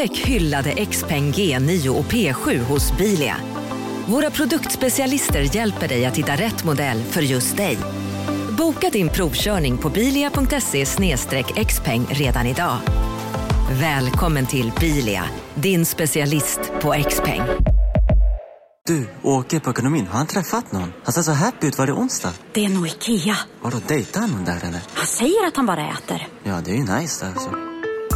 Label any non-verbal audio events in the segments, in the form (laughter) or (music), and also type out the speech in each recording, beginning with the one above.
Upptäck hyllade XPeng G9 och P7 hos Bilia. Våra produktspecialister hjälper dig att hitta rätt modell för just dig. Boka din provkörning på bilia.se xpeng redan idag. Välkommen till Bilia, din specialist på XPeng. Du, åker på ekonomin. Har han träffat någon? Han ser så happy ut. Var det onsdag? Det är nog Ikea. Har du dejtar han någon där eller? Han säger att han bara äter. Ja, det är ju nice där alltså.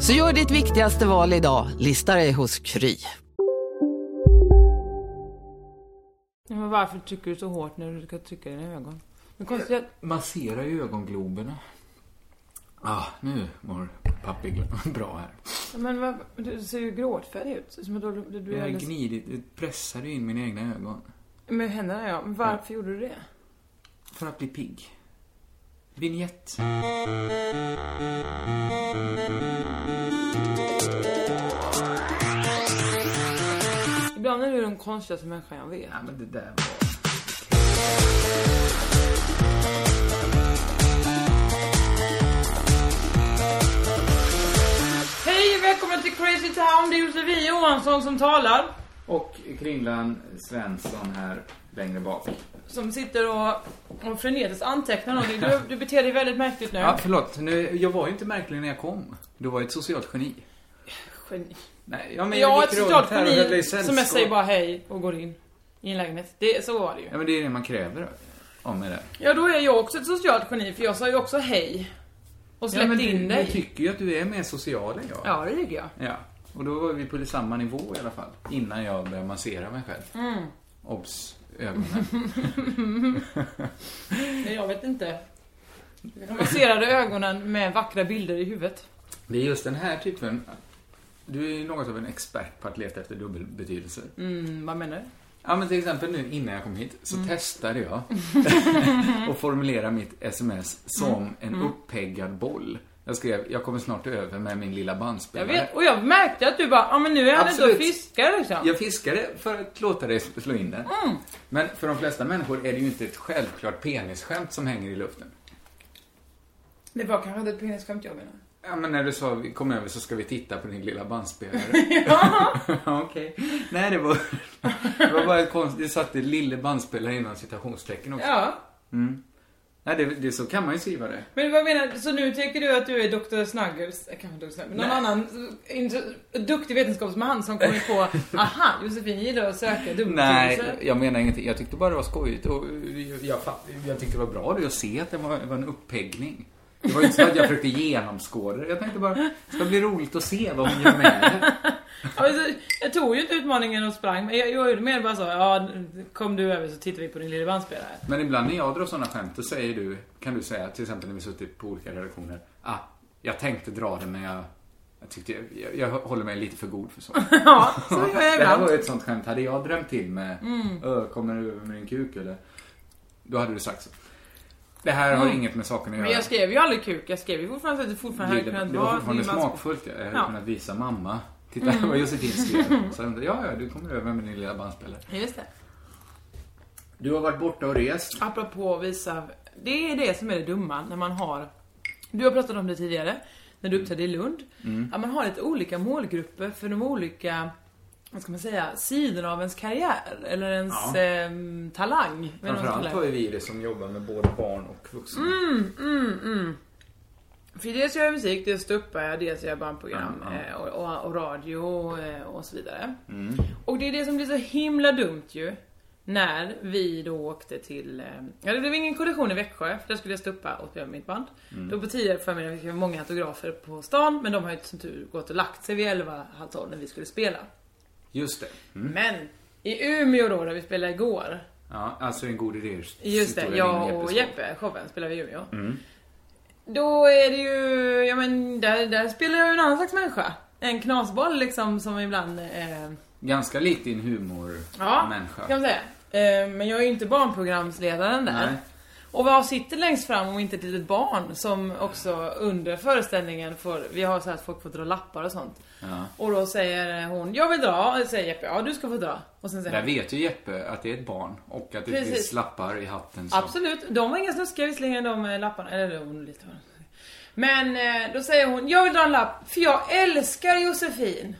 Så gör ditt viktigaste val idag, lista dig hos Kry. Ja, men varför trycker du så hårt när du ska trycka i dina ögon? Men konstigt att... Masserar ju ögongloberna. Ah, nu mår pappi (laughs) bra här. Ja, Men vad, du ser ju gråtfärdig ut. Som att du, du, du är Jag alldeles... gnidit, ju in mina egna ögon. Med händerna ja. Men varför gjorde du det? För att bli pigg. Vignett. Ibland är du den konstigaste människan jag vet. Ja, men det där var... Hej, välkommen till Crazy Town. Det är Josefin Johansson som talar. Och Kringlan Svensson här längre bak. Som sitter och, och frenetiskt antecknar någonting. Du, du beter dig väldigt märkligt nu. Ja, förlåt. Nu, jag var ju inte märklig när jag kom. Du var ett socialt geni. Geni. Nej, ja, men Jag har gick ett socialt geni som jag säger bara hej och går in i en lägenhet. Det, så var det ju. Ja, men det är det man kräver om mig där. Ja, då är jag också ett socialt geni för jag sa ju också hej. Och Ja, släppte men du, in dig. Jag tycker ju att du är mer social än jag. Ja, det tycker jag. Ja. Och då var vi på samma nivå i alla fall. Innan jag började massera mig själv. Mm. Obs! Ögonen. (laughs) Nej, jag vet inte. Jag masserade ögonen med vackra bilder i huvudet. Det är just den här typen. Du är något av en expert på att leta efter dubbelbetydelser. Mm, vad menar du? Ja, men till exempel nu innan jag kom hit så Mm. testade jag (laughs) att formulera mitt sms som Mm. en uppeggad boll. Jag skrev, jag kommer snart över med min lilla Jag bandspelare. vet, och jag märkte att du bara, ja men nu är han ute och fiskar liksom. Jag fiskade för att låta dig slå in den. Mm. Men för de flesta människor är det ju inte ett självklart penisskämt som hänger i luften. Det var kanske inte ett penisskämt jag menar. Ja, men när du sa vi kom över så ska vi titta på din lilla bandspelare. (laughs) ja. (laughs) Okej. Nej, det var, det var bara ett konstigt. Det satte lille bandspelare inom citationstecken också. Ja. Mm. Nej, det, det, så kan man ju skriva det. Men vad menar du? Så nu tycker du att du är Dr. Snuggles, kanske Dr. Snuggles, någon Nej. annan duktig vetenskapsman som kommer på, (laughs) aha, Josefin gillar att söka Nej, dubbelbetydelser. jag menar ingenting. Jag tyckte bara det var skojigt och jag, jag, jag tyckte det var bra det att se att det var, var en uppeggning. Det var inte så att jag försökte genomskåda. Jag tänkte bara, det ska bli roligt att se vad hon gör med det. (laughs) Alltså, jag tog ju inte utmaningen och sprang, men jag gjorde mer bara så, ja, kom du över så tittar vi på din lilla bandspelare. Men ibland när jag drar sådana skämt, då säger du, kan du säga, till exempel när vi suttit på olika redaktioner, ah, jag tänkte dra det men jag, jag tyckte, jag, jag håller mig lite för god för sånt. (laughs) ja, så (laughs) gör jag Det här ibland. var ju ett sånt skämt. Hade jag drömt till med, Mm. "Ö, kommer du över med din kuk eller? Då hade du sagt så. Det här har Mm. inget med saken att Men göra. jag skrev ju aldrig kuk, jag skrev ju fortfarande att det fortfarande hade kunnat det var vara fortfarande smakfullt. Jag hade Ja. kunnat visa mamma. Titta Mm. vad Josefin skrev. (laughs) Så jag ja, ja, du kommer över med din lilla bandspelare. Just det. Du har varit borta och rest. Apropå att visa, det är det som är det dumma när man har, du har pratat om det tidigare, när du uppträdde i Lund. Mm. Att man har lite olika målgrupper för de olika, vad ska man säga, sidorna av ens karriär. Eller ens Ja. ehm, talang. Framförallt har ju vi det som jobbar med både barn och vuxna. Mm, mm, mm. För dels gör jag musik, dels ståuppar jag, dels gör jag barnprogram ja. eh, och, och, och radio och, eh, och så vidare. Mm. Och det är det som blir så himla dumt ju. När vi då åkte till, eh, ja det blev ingen kollision i Växjö, för där skulle jag stoppa och spela med mitt band. Mm. Då på tidigare förmiddag fick jag många autografer på stan, men de har ju som tur gått och lagt sig vid 11, halv 12 när vi skulle spela. Just det. Mm. Men i Umeå då, där vi spelade igår, Ja, alltså en god idé. just det, jag och Jeppe, showen, spelade vi i Umeå. Mm. Då är det ju, ja men där, där spelar jag ju en annan slags människa. En knasboll liksom som ibland eh, Ganska lik din humormänniska. kan man säga. Eh, Men jag är ju inte barnprogramsledaren där. Nej. Och vad sitter längst fram om inte ett litet barn som också under föreställningen får, vi har så här att folk får dra lappar och sånt. Ja. Och då säger hon, jag vill dra, säger Jeppe, ja du ska få dra. Och sen säger Där han, vet ju Jeppe att det är ett barn och att det Precis. finns lappar i hatten. som- Absolut, de var inga snuskiga visserligen de eh, lapparna, eller hon lite Men eh, då säger hon, jag vill dra en lapp för jag älskar Josefin.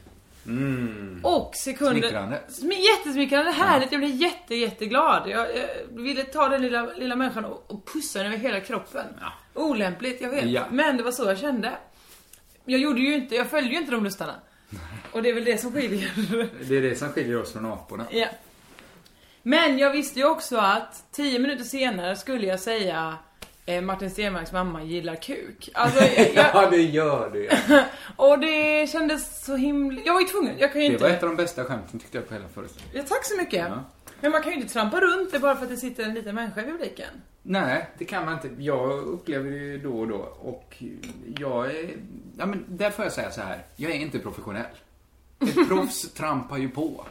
Och sekunder... Mm. Smickrande. Smi- Jättesmickrande, härligt. Jag blev jätte, jätteglad. Jag, jag ville ta den lilla, lilla människan och, och pussa den över hela kroppen. Olämpligt, jag vet. Ja. Men det var så jag kände. Jag gjorde ju inte, jag följde ju inte de lustarna. Och det är väl det som skiljer. Det är det som skiljer oss från aporna. Ja. Men jag visste ju också att tio minuter senare skulle jag säga eh, Martin Stenmarks mamma gillar kuk. Alltså, (laughs) jag, jag, det gör du. (laughs) och det kändes så himla... Jag var ju tvungen, jag kan ju Det inte... var ett av de bästa skämten tyckte jag på hela föreställningen. Ja, tack så mycket. Ja. Men man kan ju inte trampa runt det bara för att det sitter en liten människa i publiken. Nej, det kan man inte. Jag upplever det ju då och då och jag är... Ja, men där får jag säga så här. Jag är inte professionell. Ett (laughs) proffs trampar ju på.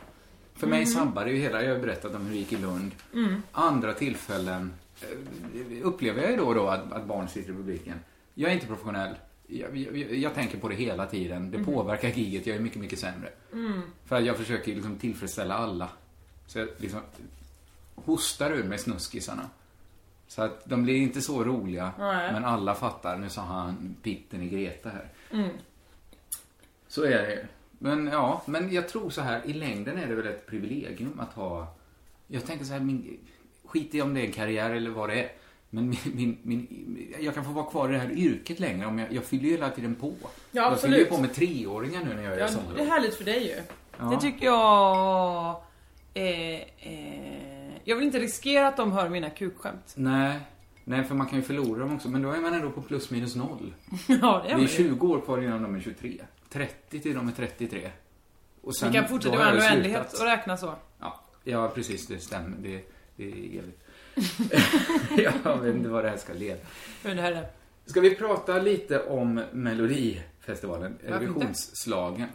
För mig sabbar det ju hela. Jag har berättat om hur det gick i Lund. Andra tillfällen eh, upplever jag ju då och då att, att barn sitter i publiken. Jag är inte professionell. Jag, jag, jag tänker på det hela tiden. Det påverkar giget. Jag är mycket, mycket sämre. För att jag försöker liksom tillfredsställa alla. Så jag liksom hostar ur mig snuskisarna. Så att de blir inte så roliga, Nej. men alla fattar. Nu sa han pitten i Greta här. Så är det ju. Men ja, men jag tror så här, i längden är det väl ett privilegium att ha... Jag tänker så här, min, skit i om det är en karriär eller vad det är. Men min, min, min, jag kan få vara kvar i det här yrket längre om jag, jag fyller ju hela tiden på. Ja, jag fyller ju på med treåringar nu när jag är Ja, det är härligt för dig ju. Ja. Det tycker jag... Eh, eh, jag vill inte riskera att de hör mina kukskämt. Nej, nej för man kan ju förlora dem också. Men då är man ändå på plus minus noll. (laughs) ja, det Det är är man ju. 20 år kvar innan de är 23. 30 till de är 33. Och sen, Vi kan fortsätta med jag oändlighet och räkna så. Ja, ja, precis. Det stämmer. Det, det är evigt. (laughs) jag vet inte vad det här ska leda. Hur det här är. Ska vi prata lite om Melodifestivalen? Eurovisionsslagen.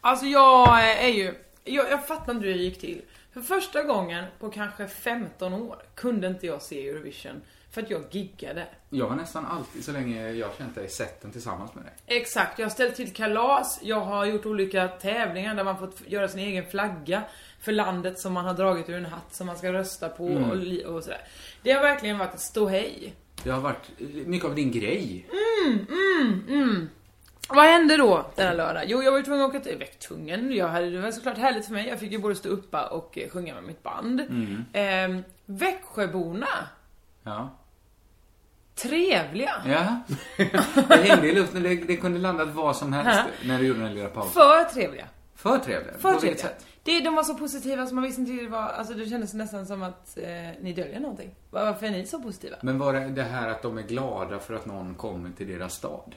Alltså jag är ju... Jag, jag fattar inte hur det gick till. För första gången på kanske 15 år kunde inte jag se Eurovision. För att jag giggade. Jag har nästan alltid, så länge jag känt dig, sett den tillsammans med dig. Exakt, jag har ställt till kalas, jag har gjort olika tävlingar där man fått göra sin egen flagga för landet som man har dragit ur en hatt som man ska rösta på och, li- och sådär. Det har verkligen varit ett ståhej. Det har varit mycket av din grej. Vad hände då denna lördag? Jo, jag var ju tvungen att åka till... Tvungen. Jag hade, det var såklart härligt för mig. Jag fick ju både stå uppa och eh, sjunga med mitt band. Mm. Ehm, Växjöborna, Ja. trevliga. Ja. (laughs) Det hängde i luften. Det, det kunde landat vad som helst när du gjorde den lilla pausen. För trevliga. För trevliga. För trevliga. Det, de var så positiva så man visste inte hur det var, alltså det kändes nästan som att eh, ni döljer någonting. Varför är ni så positiva? Men var det det här att de är glada för att någon kommer till deras stad?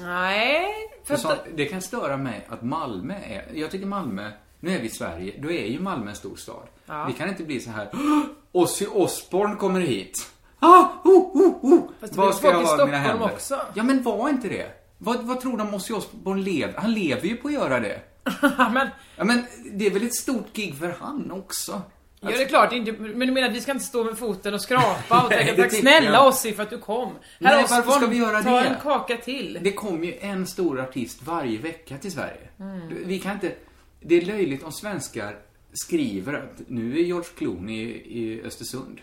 Nej, för att... så, det kan störa mig att Malmö är... Jag tycker Malmö, nu är vi i Sverige, då är ju Malmö en stor stad. Ja. Vi kan inte bli så här. "Åh, Ozzy Osbourne kommer hit. Ah, oh, oh, oh. Fast det Vad ska jag i ha i mina Stockholm händer? också. Ja, men var inte det. Vad, vad tror de Ozzy Osbourne lever? Han lever ju på att göra det. (laughs) men, Ja, men det är väl ett stort gig för han också? ja det är klart, inte, men du menar att vi ska inte stå med foten och skrapa och (laughs) Nej, tänka tack snälla. Ossi för att du kom. Nej, Herr varför ska vi göra ta det? en kaka till. Det kommer ju en stor artist varje vecka till Sverige. Mm. Vi kan inte... Det är löjligt om svenskar skriver att nu är George Clooney i, i Östersund.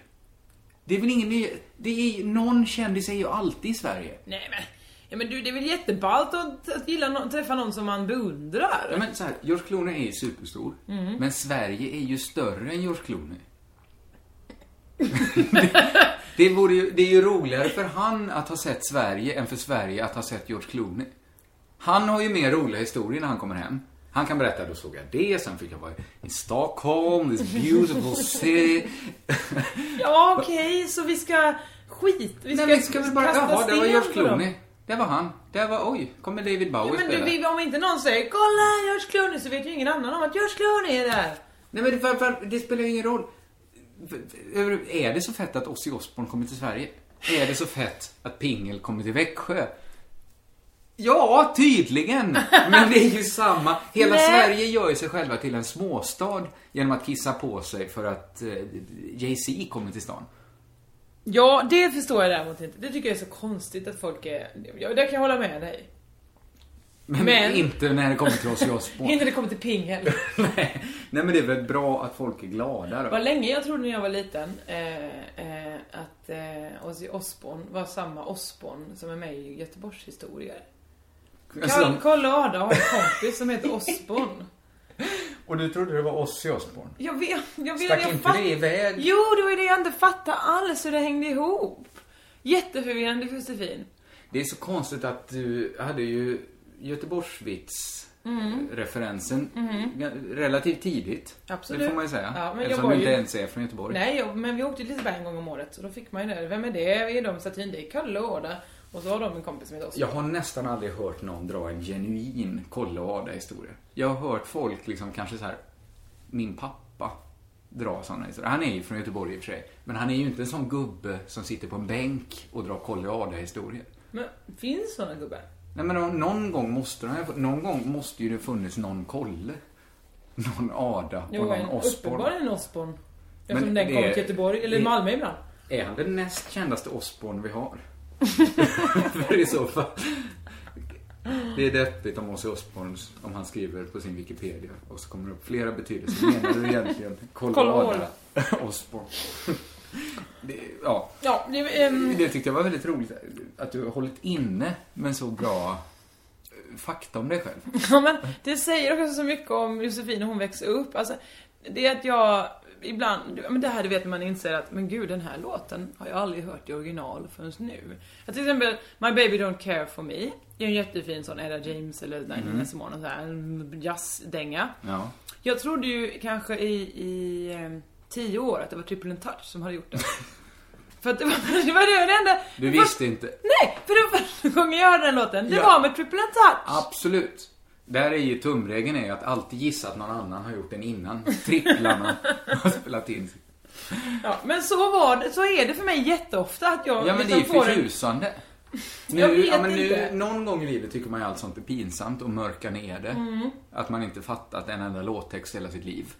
Det är väl ingen ny... Det är, någon kändis är ju alltid i Sverige. Nej men, ja, men du, det är väl jätteballt att, att gilla någon, träffa någon som man beundrar? Ja, men så här, George Clooney är ju superstor. Mm. Men Sverige är ju större än George Clooney. (laughs) det, vore ju, det är ju roligare för han att ha sett Sverige än för Sverige att ha sett George Clooney. Han har ju mer roliga historier när han kommer hem. Han kan berätta, då såg jag det, sen fick jag vara i Stockholm, this beautiful city. Ja okej, så vi ska skit, vi ska, Nej, vi ska väl bara, jaha, det var George. Clooney. Det var han. Det var, oj, kommer David Bowie Ja, men du, om inte någon säger 'Kolla George Clooney' så vet ju ingen annan om att George Clooney är där. Nej men för, för, det spelar ju ingen roll. Är det så fett att Ozzy Osbourne kommer till Sverige? Är det så fett att Pingel kommer till Växjö? Ja, tydligen! Men det är ju samma. Hela Nej. Sverige gör ju sig själva till en småstad genom att kissa på sig för att eh, Jay-Z kommer till stan. Ja, det förstår jag däremot inte. Det tycker jag är så konstigt att folk är... Ja, där kan jag hålla med dig. Men, Men- inte när det kommer till Ozzy Osbourne. (laughs) Inte det kommer till Ping heller. (laughs) Nej. Nej, men det är väl bra att folk är glada då. länge jag trodde när jag var liten eh, eh, att eh, Ozzy Osbourne var samma Osbourne som är med i Göteborgshistorier. Alltså, Karl och Ada har en kompis som heter Osbourne. Och du trodde det var Ozzy Osbourne? Jag vet, jag vet, Stack jag inte fatt- det iväg? Jo, det var det jag inte fattade alls hur det hängde ihop. Jätteförvirrande Josefin. Det är så konstigt att du hade ju Göteborgsvits-referensen relativt tidigt. Mm. Absolut. Det får man ju säga. Ja, men jag Eftersom var du inte ju- ens är från Göteborg. Nej, jag, men vi åkte till Liseberg en gång om året, så då fick man ju det. Vem är det? Är de statyn? Det är Kalle Ada. Och så har de en kompis som heter Osbourne. Jag har nästan aldrig hört någon dra en genuin Kolle och Ada-historia. Jag har hört folk liksom kanske så här, min pappa dra sådana historier. Han är ju från Göteborg i och för sig. Men han är ju inte en sån gubbe som sitter på en bänk och drar Kolle och Ada-historier. Men finns såna gubbar? Nej men någon gång måste de, någon gång måste ju det funnits någon Kolle. Någon Ada och Jo, någon Osborn. uppenbarligen en Osbourne. Eftersom Men den är- till Göteborg, eller det- Malmö ibland. Är han den näst kändaste Osborn vi har? För i så fall. Det är deppigt om Ozzy Osbourne, om han skriver på sin Wikipedia och så kommer det upp flera betydelser. Menar du egentligen Colorado Osbourne? Det, ja, Ja, det, ehm, det tyckte jag var väldigt roligt att du har hållit inne med så bra eh, fakta om dig själv. ja, men det säger också så mycket om Josefin när hon växer upp. Alltså, det är att jag ibland, men det här det vet när man inser att, men gud den här låten har jag aldrig hört i original förrän nu. Att till exempel My Baby Don't Care For Me är en jättefin sån Ella James eller Nina Mm. Simone, så här, jazzdänga. Ja. Jag trodde ju kanske i, i eh, tio år att det var Triple and Touch som hade gjort det. (laughs) För att det var (laughs) det, var det enda... Du visste inte? Nej, för det var första gången jag hörde den låten. Det Ja. var med Triple and Touch. Absolut. Där är ju tumregeln är att alltid gissa att någon annan har gjort den innan. Tripplarna har spelat in. Ja, men så var det, så är det för mig jätteofta att jag Ja men det är liksom får en- förtjusande. Nu, Jag vet ja, men nu, inte. någon gång i livet tycker man ju allt sånt är pinsamt och mörkar ner det. Mm. Att man inte fattat en enda låttext hela sitt liv.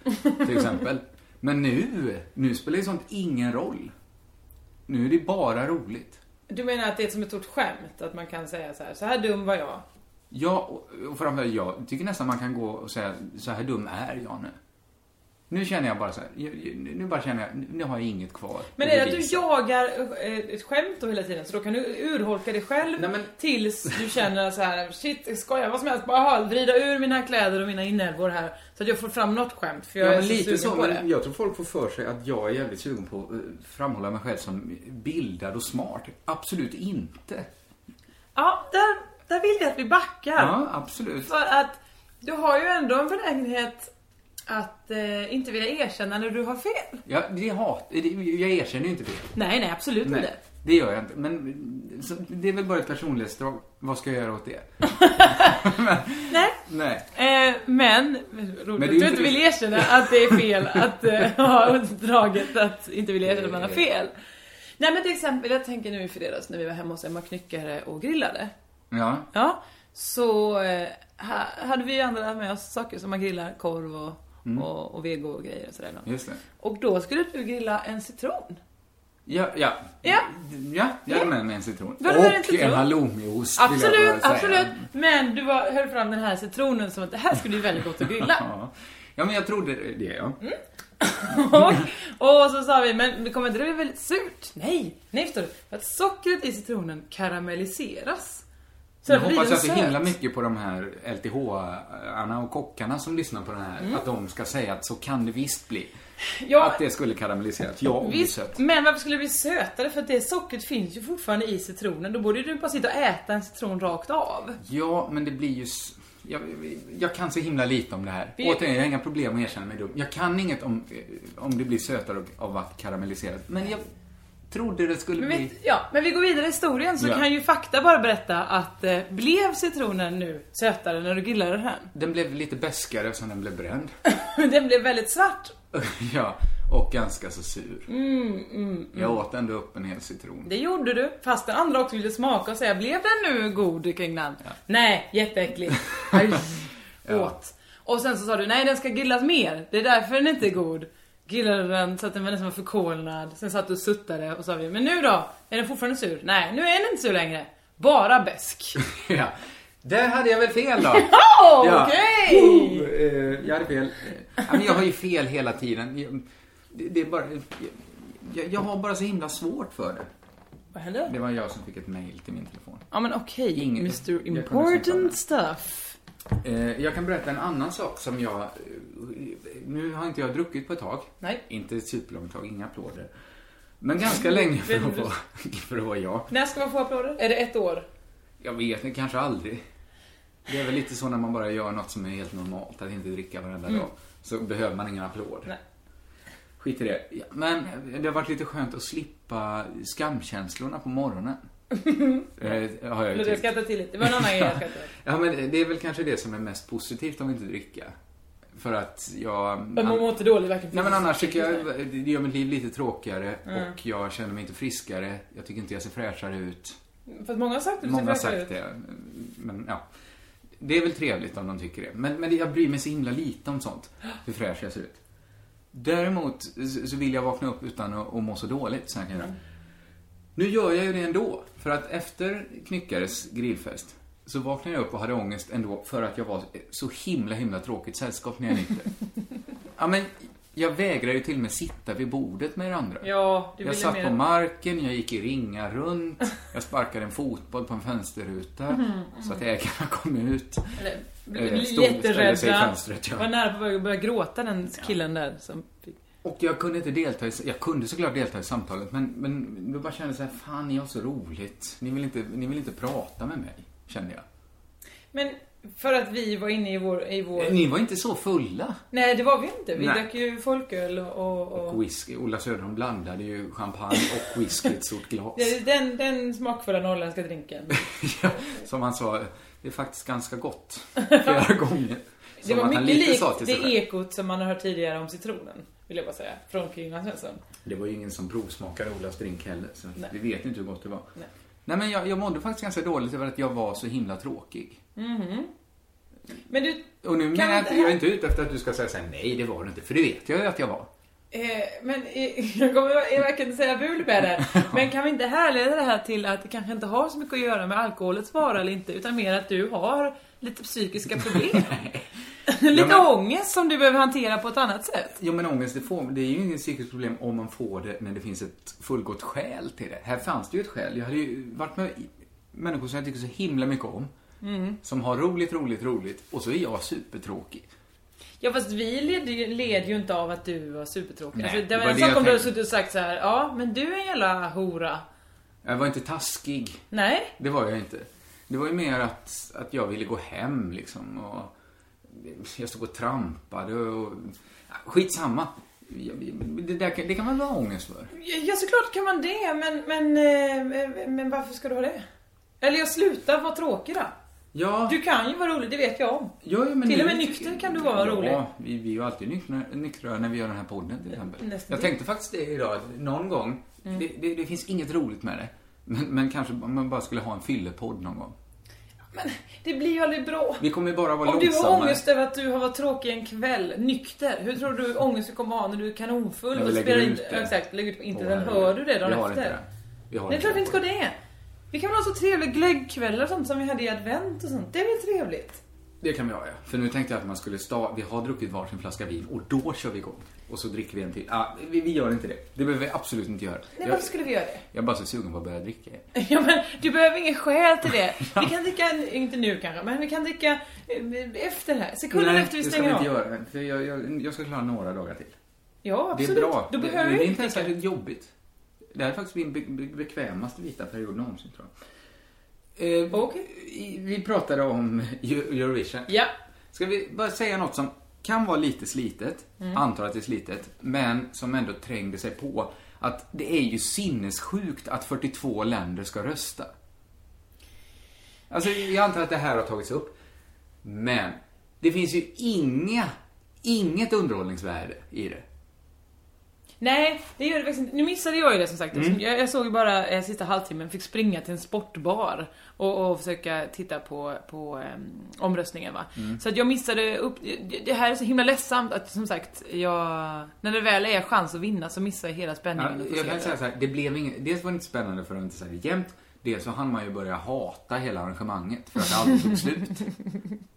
Till exempel. Men nu, nu spelar ju sånt ingen roll. Nu är det bara roligt. Du menar att det är som ett stort skämt? Att man kan säga så här, så här dum var jag. Ja, och framförallt jag tycker nästan man kan gå och säga så här dum är jag nu. Nu känner jag bara så här, nu bara känner jag, nu har jag inget kvar. Men är det att du jagar eh, ett skämt då hela tiden? Så då kan du urholka dig själv Nej, men- tills du känner så här: shit, ska jag vad som helst? Bara vrida ur mina kläder och mina inälvor här. Så att jag får fram något skämt. För jag Ja, är så lite sugen så, på det. jag tror folk får för sig att jag är jävligt sugen på att framhålla mig själv som bildad och smart. Absolut inte. Ja, där, där vill jag att vi backar. Ja, absolut. För att du har ju ändå en benägenhet att eh, inte vilja erkänna när du har fel. Ja, det hat, jag erkänner ju inte fel. Nej, nej, absolut inte. Nej, det gör jag inte. Men så, det är väl bara ett personlighetsdrag. Vad ska jag göra åt det? (laughs) Nej. Nej. Eh, men, roligt Men att du inte inte vill erkänna att det är fel (laughs) att eh, ha draget att inte vilja erkänna att man har fel. Nej men till exempel, jag tänker nu i fredags när vi var hemma hos Emma Knyckare och grillade. Ja. Ja, så eh, ha, hade vi andra med oss saker som man grillar, korv och, Mm. och, och vego och grejer och sådär. då. Just det. Och då skulle du grilla en citron. Ja, ja. Ja. Ja, jag hade med mig en citron. Dig en Och citron? en halloumiost Absolut, absolut. Men du var, höll fram den här citronen som att det här skulle ju väldigt gott att grilla. (laughs) Ja. men jag trodde det, ja. Mm. (laughs) och, och så sa vi, men kommer inte det bli väldigt surt? Nej, nej förstår du. För att sockret i citronen karamelliseras. Så Jag hoppas att söt. himla mycket på de här LTH-arna och kockarna som lyssnar på den här. Mm. Att de ska säga att så kan det visst bli. Ja. Att det skulle karamelliseras. Ja, och Visst, sött. men varför skulle det bli sötare? För att det sockret finns ju fortfarande i citronen. Då borde du bara sitta och äta en citron rakt av. Ja, men det blir ju... Jag, jag kan så himla lite om det här. Vi- Återigen, jag har inga problem att erkänna mig dum. Jag kan inget om, eh, om det blir sötare av att karamelliseras. Men jag trodde det skulle Men, bli... vet, ja, men vi går vidare i historien så Ja. kan ju fakta bara berätta att eh, blev citronen nu sötare när du grillade den? (laughs) Den blev lite beskare som den blev bränd. (laughs) den blev väldigt svart. (laughs) ja. Och ganska så sur. Mm, Jag åt ändå upp en hel citron. Det gjorde du, fast den andra också ville smaka och säga Blev den nu god Kringland? Nej, jätteäcklig. Aj, Åt. Och sen så sa du nej den ska grillas mer, det är därför den inte är god. Grillade den så att den var nästan förkolnad. Sen satt du och suttade och sa vi, men nu då? Är den fortfarande sur? Nej, nu är den inte sur längre. Bara besk. (laughs) ja. Där hade jag väl fel då. (laughs) Oh, Ja. Okej! Oh, eh, jag hade fel. Ja, men jag har ju fel hela tiden. Jag, det, det är bara... Jag, jag har bara så himla svårt för det. Vad hände? Det var jag som fick ett mail till min telefon. Ja men okej, Ingen- Mr Important stuff. Eh, jag kan berätta en annan sak som jag... Nu har inte jag druckit på ett tag. Nej. Inte ett superlångt tag, inga applåder. Men ganska länge för att vara, (laughs) för att vara jag. När ska man få applåder? Är det ett år? Jag vet inte, kanske aldrig. Det är väl lite så när man bara gör något som är helt normalt, att inte dricka varenda dag. Så behöver man ingen applåd. Nej. Skit i det. Men det har varit lite skönt att slippa skamkänslorna på morgonen. Eh, har jag ju jag tyckt. skrattar till lite. Det var en annan grej jag skrattade. (laughs) Ja, men det är väl kanske det som är mest positivt om inte dricka. För att jag... Men man mår inte dåligt varken Nej men annars tycker jag (laughs) det gör mitt liv lite tråkigare Mm. och jag känner mig inte friskare. Jag tycker inte jag ser fräschare ut. För att många har sagt att du Många har ser fräschare sagt ut. det. Men ja. Det är väl trevligt om de tycker det. Men, men jag bryr mig så himla lite om sånt. Hur fräsch jag ser ut. Däremot så- vill jag vakna upp utan att, att må så dåligt. Så jag kan göra. Nu gör jag ju det ändå. För att efter Knyckares grillfest så vaknade jag upp och hade ångest ändå för att jag var så himla, himla tråkigt sällskap när jag nykter. (laughs) ja, men jag vägrar ju till och med sitta vid bordet med er andra. Ja, du Jag satt mer... på marken, jag gick i ringar runt, jag sparkade en fotboll på en fönsterruta så att ägarna kom ut. Eller, Eh, blev sig i jätterädda. fönstret, ja. Var nära på att börja gråta den killen där som. Och jag kunde inte delta i, jag kunde såklart delta i samtalet men, men jag bara kände så här, fan ni har så roligt. Ni vill inte, ni vill inte prata med mig, kände jag. Men för att vi var inne i vår... I vår... Ni var inte så fulla. Nej, det var vi inte. Vi Nej. drack ju folköl och... och, och... Whisky, Ola Söderholm blandade ju champagne och whisky i ett stort glas. Den, den smakfulla norrländska drinken. (laughs) Ja, som han sa, det är faktiskt ganska gott. Flera (laughs) gånger. Det Som var mycket likt det själv. ekot som man har hört tidigare om citronen. Vill jag bara säga. Från Kringland Svensson. Det var ju ingen som provsmakade Olas drink heller, så Nej. vi vet inte hur gott det var. Nej. Nej, men jag, jag mådde faktiskt ganska dåligt över att jag var så himla tråkig. Men du, Och nu menar jag inte- jag är inte ute efter att du ska säga såhär, nej det var det inte, för det vet jag ju att jag var. Eh, men eh, (laughs) jag kommer verkligen säga bul med det. (laughs) Men kan vi inte härleda det här till att det kanske inte har så mycket att göra med alkoholets vara eller inte, utan mer att du har lite psykiska problem? (laughs) lite Ja, men- ångest som du behöver hantera på ett annat sätt. Jo men ångest, det, får, det är ju inget psykiskt problem om man får det när det finns ett fullgott skäl till det. Här fanns det ju ett skäl. Jag hade ju varit med människor som jag tycker så himla mycket om. Mm. Som har roligt, roligt, roligt. Och så är jag supertråkig. Ja fast vi led ju, led ju inte av att du var supertråkig. Nej, alltså, det det var var en sak om du hade suttit och sagt så här: ja men du är en jävla hora. Jag var inte taskig. Nej, Det var jag inte. Det var ju mer att, att jag ville gå hem liksom. Och jag stod och trampade och... Skitsamma. Det, där, kan- det kan man väl ha ångest för? ja såklart kan man det, men, men, eh, men varför ska du ha det? Eller jag slutar vara tråkig då. Ja, Du kan ju vara rolig, det vet jag om. ja, ja, Till och med nykter kan du vara rolig. Ja, vi, vi är ju alltid nyktra, nyktra när vi gör den här podden till exempel. nästan Jag tänkte faktiskt det idag, att någon gång, Mm. det, det, det finns inget roligt med det. Men, men kanske man bara skulle ha en fyllepodd någon gång. Det blir ju aldrig bra. Vi kommer bara vara Om du har ångest över att du har varit tråkig en kväll, nykter, hur tror du ångest du kommer ha när du är kanonfull När vi och lägger spelar in, ut det. exakt, lägger ut på internet, Åh, hör du det dagen vi har efter? Inte det. Vi har Nej, är klart vi inte ska det. det. Vi kan väl ha så trevliga glöggkvällar och sånt som vi hade i advent och sånt. Det är väl trevligt? Det kan vi ha, ja. För nu tänkte jag att man skulle sta... Vi har druckit varsin flaska vin och då kör vi igång. Och så dricker vi en till. Ah, vi, vi gör inte det. Det behöver vi absolut inte göra. Nej, jag, varför skulle vi göra det? jag är bara så sugen på att börja dricka. (laughs) Ja men du behöver ingen skäl till det. (laughs) Vi kan dricka, inte nu kanske, men vi kan dricka eh, efter här. Sekunden efter vi det ska stänger vi av. inte göra. Jag, jag, jag ska klara några dagar till. Ja Det absolut. är bra. Då det, behöver det vi är inte ens särskilt jobbigt. Det här är faktiskt min be, be, bekvämaste vita period någonsin, tror jag. Eh, i- Vi pratade om Eu- Eurovision. Ja. Ska vi bara säga något som kan vara lite slitet, Mm. antar att det är slitet, men som ändå trängde sig på. Att det är ju sinnessjukt att 42 länder ska rösta. Alltså, jag antar att det här har tagits upp. Men, det finns ju inga, inget underhållningsvärde i det. Nej, det gör det faktiskt inte. Nu missade jag ju det som sagt. Mm. Jag, jag såg ju bara eh, sista halvtimmen, fick springa till en sportbar och, och försöka titta på, på em, omröstningen va. Mm. Så att jag missade upp, det, här är så himla ledsamt att som sagt, jag, när det väl är chans att vinna så missar jag hela Ja, spänningen. få jag kan det. säga så här, det blev inget, dels var det inte spännande för att inte säga det jämnt. Dels så hann man ju börja hata hela arrangemanget för att det aldrig tog slut.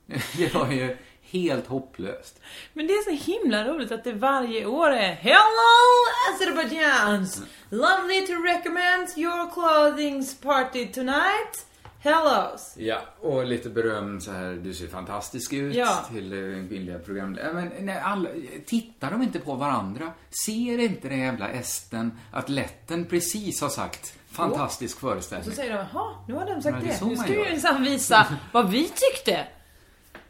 (laughs) Det var ju helt hopplöst. Men det är så himla roligt att det varje år är Hello Azerbaijan! Lovely to recommend your clothing's party tonight. Hellos! Ja, och lite beröm så här, du ser fantastisk ut Ja. till eh, kvinnliga programledare. Men nej, alla, tittar de inte på varandra? Ser inte den jävla esten att letten precis har sagt fantastisk Så föreställning? säger de, jaha, nu har de sagt det det. så Nu ska vi minsann visa (laughs) vad vi tyckte.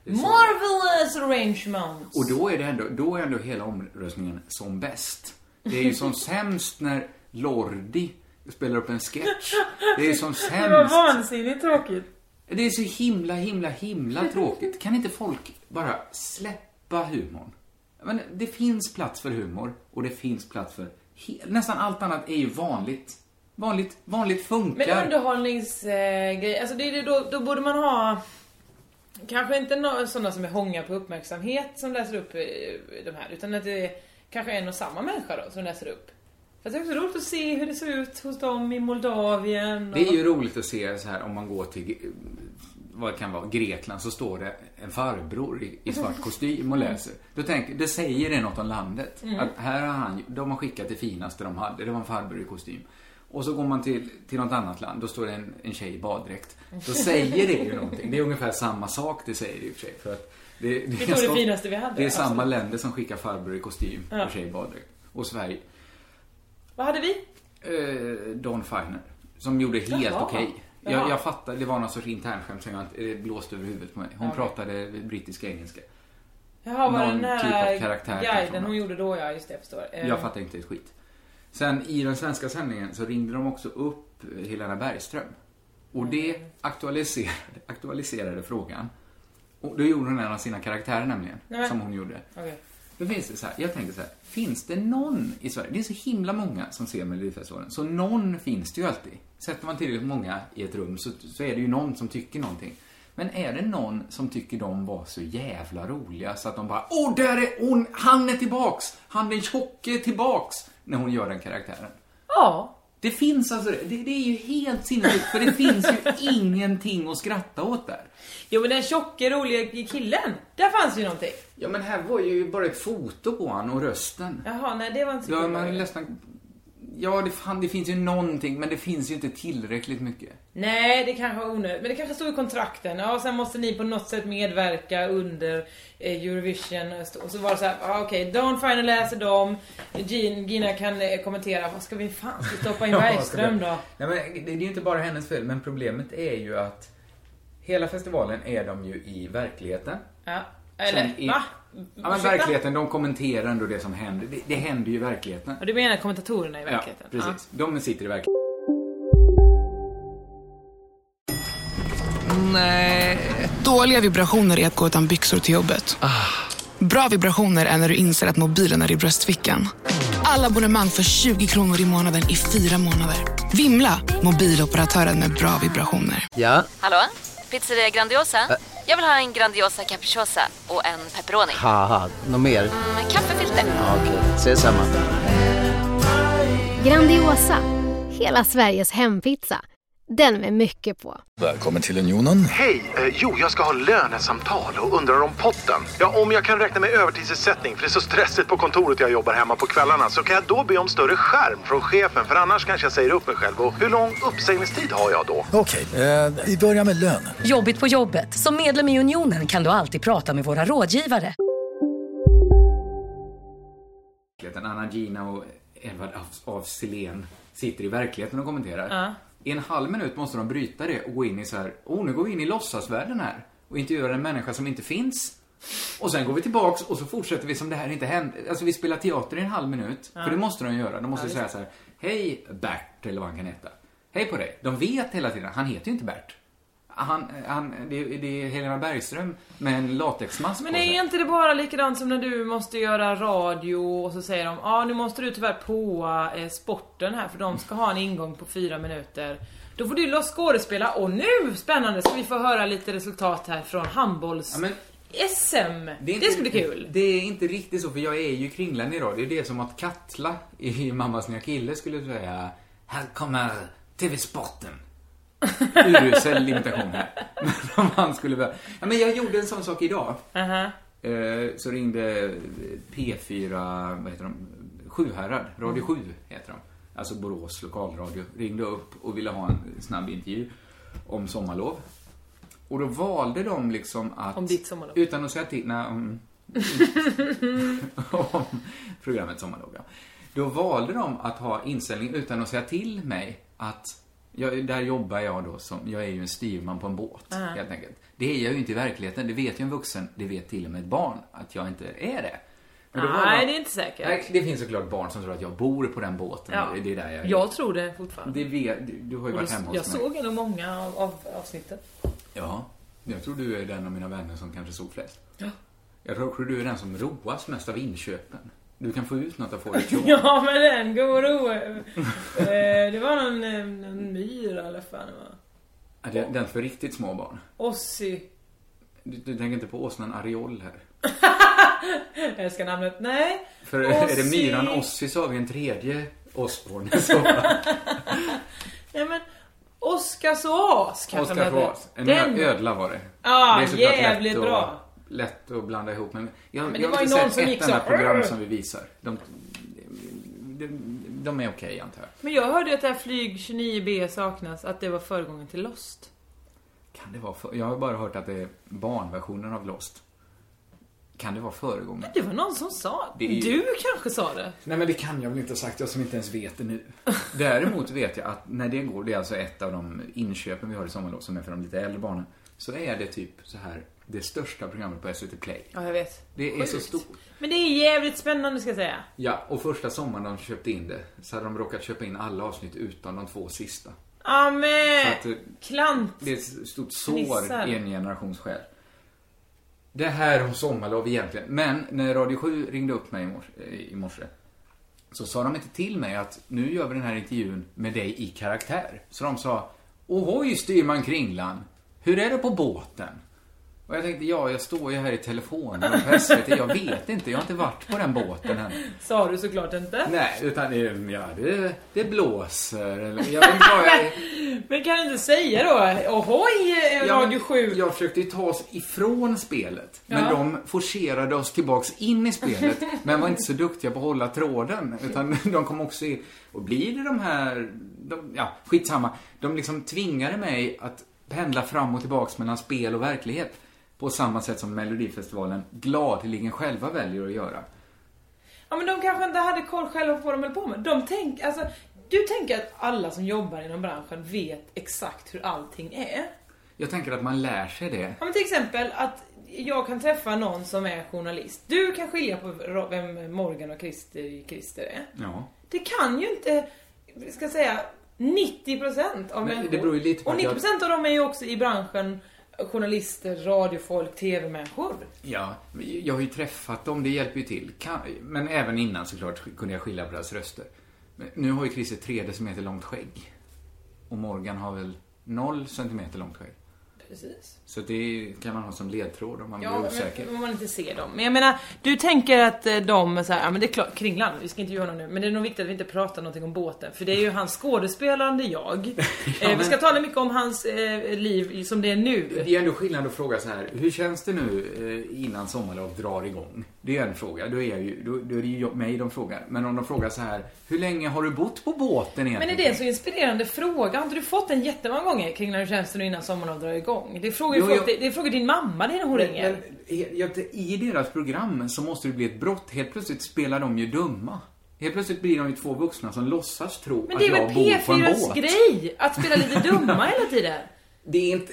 Marvelous arrangement! Och då är det ändå, då är ändå hela omröstningen som bäst. Det är ju som (laughs) sämst när Lordi spelar upp en sketch. (laughs) Det är som Det var sämst. vansinnigt tråkigt. Det är så himla, himla, himla tråkigt. Kan inte folk bara släppa humorn? Men det finns plats för humor och det finns plats för... Nästan allt annat är ju vanligt. Vanligt, vanligt Men funkar. underhållningsgrej, alltså det det då, då borde man ha Kanske inte no sådana som är hånga på uppmärksamhet som läser upp eh, de här, utan att det är kanske en och samma människa då som läser upp. För det är också roligt att se hur det ser ut hos dem i Moldavien. Och... Det är ju roligt att se så här om man går till, eh, vad det kan vara, Grekland så står det en farbror i, i svart (laughs) kostym och läser. Då tänker, det säger det något om landet. Mm. Att här har han, de har skickat det finaste de hade, det var en farbror i kostym. Och så går man till, till något annat land, då står det en, en tjej i baddräkt. Då (laughs) säger det ju någonting. Det är ungefär samma sak det säger i och för sig. För att det, det, Vi tog det finaste vi hade, Det är samma absolut. länder som skickar farbror i kostym Ja. och tjej i baddräkt. Och Sverige. Vad hade vi? Eh, Don Finer. Som gjorde helt okej. Jaha. Jag, jag fattar, det var någon sorts internskämt som jag inte, det blåste över huvudet på mig. Hon Okej. pratade brittiska engelska. Jaha, var Någon den här typ av karaktär guiden hon gjorde då, ja just det, jag förstår. Eh, Jag fattar inte ett skit. Sen i den svenska sändningen så ringde de också upp Helena Bergström. Och det aktualiserade, aktualiserade frågan. Och då gjorde hon en av sina karaktärer nämligen, Nej. som hon gjorde. Okej. Då finns det så här, jag tänker så här, finns det någon i Sverige, det är så himla många som ser Melodifestivalen, så någon finns det ju alltid. Sätter man tillräckligt många i ett rum så, så är det ju någon som tycker någonting. Men är det någon som tycker de var så jävla roliga så att de bara, åh där är hon, han är tillbaks, han den tjocke är tillbaks, när hon gör den karaktären. Ja. Det finns alltså, det, det är ju helt sinnessjukt, för det finns ju (laughs) ingenting att skratta åt där. Jo men den tjocke, roliga killen, där fanns ju någonting. Ja men här var ju bara ett foto på han och rösten. Jaha, nej det var inte så Ja, man nästan... Ja, det, fan, det finns ju någonting, men det finns ju inte tillräckligt mycket. Nej, det kanske var onödigt. Men det kanske stod i kontrakten. Ja, och sen måste ni på något sätt medverka under eh, Eurovision. Och så var det så här, ja, okej, Dawn Final läser dem. Gin, Gina kan eh, kommentera. Vad ska vi fan ska stoppa in (laughs) Bergström då? Nej, men det, det är ju inte bara hennes fel, men problemet är ju att hela festivalen är de ju i verkligheten. Ja. Eller, i- va? Ja, men verkligheten, de kommenterar ändå det som händer. Det, det händer ju i verkligheten. Och du menar kommentatorerna i verkligheten? Ja, precis. De sitter i verkligheten. Nej. Dåliga vibrationer är att gå utan byxor till jobbet. Bra vibrationer är när du inser att mobilen är i bröstfickan. Alla abonnemang för 20 kronor i månaden i fyra månader. Vimla! Mobiloperatören med bra vibrationer. Ja, Hallå? Pizzeria Grandiosa? Jag vill ha en Grandiosa capriciosa och en pepperoni. haha, något mer? Med kaffefilter. Ja, Okej, ses samma. Grandiosa, hela Sveriges hempizza. Den med mycket på. Välkommen till Unionen. Hej! Eh, jo, jag ska ha lönesamtal och undrar om potten. Ja, om jag kan räkna med övertidsersättning för det är så stressigt på kontoret jag jobbar hemma på kvällarna så kan jag då be om större skärm från chefen för annars kanske jag säger upp mig själv. Och hur lång uppsägningstid har jag då? Okej, eh, vi börjar med lön. Jobbigt på jobbet. Som medlem i Unionen kan du alltid prata med våra rådgivare. verkligheten. Anna Gina och Edvard af, Sillén sitter i verkligheten och kommenterar. Ja. I en halv minut måste de bryta det och gå in i så här, oh nu går vi in i låtsasvärlden här och intervjuar en människa som inte finns. Och sen går vi tillbaks och så fortsätter vi som det här inte hände. Alltså vi spelar teater i en halv minut. Ja. För det måste de göra. De måste Ja, säga så här, hej Bert eller vad han kan heta. Hej på dig. De vet hela tiden, han heter ju inte Bert. Han, han, det, det är Helena Bergström med en latexmask Men på sig. är inte det bara likadant som när du måste göra radio och så säger de ja ah, nu måste du tyvärr påa eh, sporten här för de ska ha en ingång på fyra minuter. Då får du loss skådespela och nu spännande ska vi få höra lite resultat här från handbolls... Ja, men- SM! Det, inte- ska bli kul. Det är inte riktigt så, för jag är ju kringlan i radio. Det är som att Katla i Mammas nya kille skulle säga Här kommer TV-sporten. Urusel imitation här. Men (laughs) om han skulle börja... Ja, men jag gjorde en sån sak idag. Aha. Eh, Så ringde P4, vad heter de? Sjuhärad, Radio 7 heter de. Alltså Borås lokalradio. Ringde upp och ville ha en snabb intervju om sommarlov. Och då valde de liksom att... Om ditt sommarlov. Utan att säga till, nej, om, (laughs) om programmet Sommarlov, ja. Då valde de att ha inställning utan att säga till mig att jag, där jobbar jag då som, jag är ju en styrman på en båt, Aha. helt enkelt. Det är jag ju inte i verkligheten, det vet ju en vuxen, det vet till och med ett barn, att jag inte är det. Nej, de- det är inte säkert. Nej, det finns såklart barn som tror att jag bor på den båten. Ja. Det är där jag är. Jag tror det fortfarande. Det vet, du, du har ju Och varit hemma jag hos mig. såg ändå många av, av avsnitten. Ja, jag tror du är den av mina vänner som kanske såg flest. Ja. Jag tror du är den som roas mest av inköpen. Du kan få ut något av fåret. (laughs) Ja men den går ro. eh, Det var någon, eh, någon myra eller fan det var. Ja, det- Den för riktigt små barn. Ossi. Du, du tänker inte på åsnan Ariol här? (laughs) Jag älskar namnet. Nej. För är det Ossi. myran Ossi så har vi en tredje Osborn i så fall. (laughs) Nej men Oscars oas kanske hette. Fås. En Den- ödla var det. Ja, såklart jävligt bra. Lätt att blanda ihop. Men jag, Men det jag var har inte någon sett som ett gick så enda program som vi visar. De, de, de är okej antar jag. Men jag hörde att det här flyg 29B saknas, att det var föregången till Lost. Kan det vara för, Jag har bara hört att det är barnversionen av Lost. Kan det vara föregångaren? Det var någon som sa Det är ju- Du kanske sa det? Nej men det kan jag väl inte ha sagt, jag som inte ens vet det nu. (laughs) Däremot vet jag att när det går, det är alltså ett av de inköpen vi har i sommarlov som är för de lite äldre barnen. Så är det typ så här det största programmet på SVT Play. Ja, jag vet. Det är så Sjukt. stort. Men det är jävligt spännande ska jag säga. Ja, och första sommaren de köpte in det så hade de råkat köpa in alla avsnitt utan de två sista. Ja Så men att, eh, Klant. Det är ett stort sår Nissar. i en generations själ. Det här om sommarlov egentligen. Men när Radio 7 ringde upp mig i morse, i morse så sa de inte till mig att nu gör vi den här intervjun med dig i karaktär. Så de sa Ohoj styrman Kringlan, hur är det på båten? Och jag tänkte, ja, jag står ju här i telefonen på SVT, jag vet inte, jag har inte varit på den båten än. Sa du såklart inte. Nej, utan ja, det, det blåser eller, jag vet inte vad jag (laughs) Men kan du inte säga då? Ohoj Radio 7. Jag försökte ju ta oss ifrån spelet. Men Ja. de forcerade oss tillbaks in i spelet. men var inte så duktiga på att hålla tråden. Utan de kom också in. Och blir det de här... De, ja, skitsamma. De liksom tvingade mig att pendla fram och tillbaks mellan spel och verklighet. På samma sätt som Melodifestivalen gladeligen själva väljer att göra. Ja men de kanske inte hade koll själva på vad de höll på med. De tänk, alltså, du tänker att alla som jobbar inom branschen vet exakt hur allting är. Jag tänker att man lär sig det. Ja men till exempel att jag kan träffa någon som är journalist. Du kan skilja på vem Morgan och Christer, Christer är. Ja. Det kan ju inte, ska säga, 90% av Men människor. det beror ju lite på Och att jag- 90% av dem är ju också i branschen journalister, radiofolk, tv-människor. Ja, jag har ju träffat dem, det hjälper ju till. Kan, men även innan såklart kunde jag skilja på deras röster. Men nu har ju Chris ett 3 decimeter långt skägg. Och Morgan har väl 0 centimeter långt skägg. Precis. Så det kan man ha som ledtråd om man Ja, blir osäker. men om man inte ser dem. Men jag menar, du tänker att eh, de är så här, ja men det är klart, Kringlan, vi ska inte göra honom nu. Men det är nog viktigt att vi inte pratar någonting om båten. För det är ju hans skådespelande jag. (laughs) eh, vi ska tala mycket om hans eh, liv som det är nu. Det är ändå skillnad att fråga så här, hur känns det nu eh, innan sommarlov drar igång? Det är en fråga, då är, ju, då, då är det ju mig de frågar. Men om de frågar så här, hur länge har du bott på båten Men egentligen? är det en så inspirerande fråga? Har inte du fått den jättemånga gånger kring när det nu innan sommarlov drar igång? Det frågar Jo, folk, jag- det, det frågar din mamma det när hon ringer. Men, men, jag- I deras program så måste det bli ett brott. Helt plötsligt spelar de ju dumma. Helt plötsligt blir de ju två vuxna som låtsas tro Men att det är jag väl bor på en P4s båt. grej? Att spela lite dumma hela tiden. Det är inte...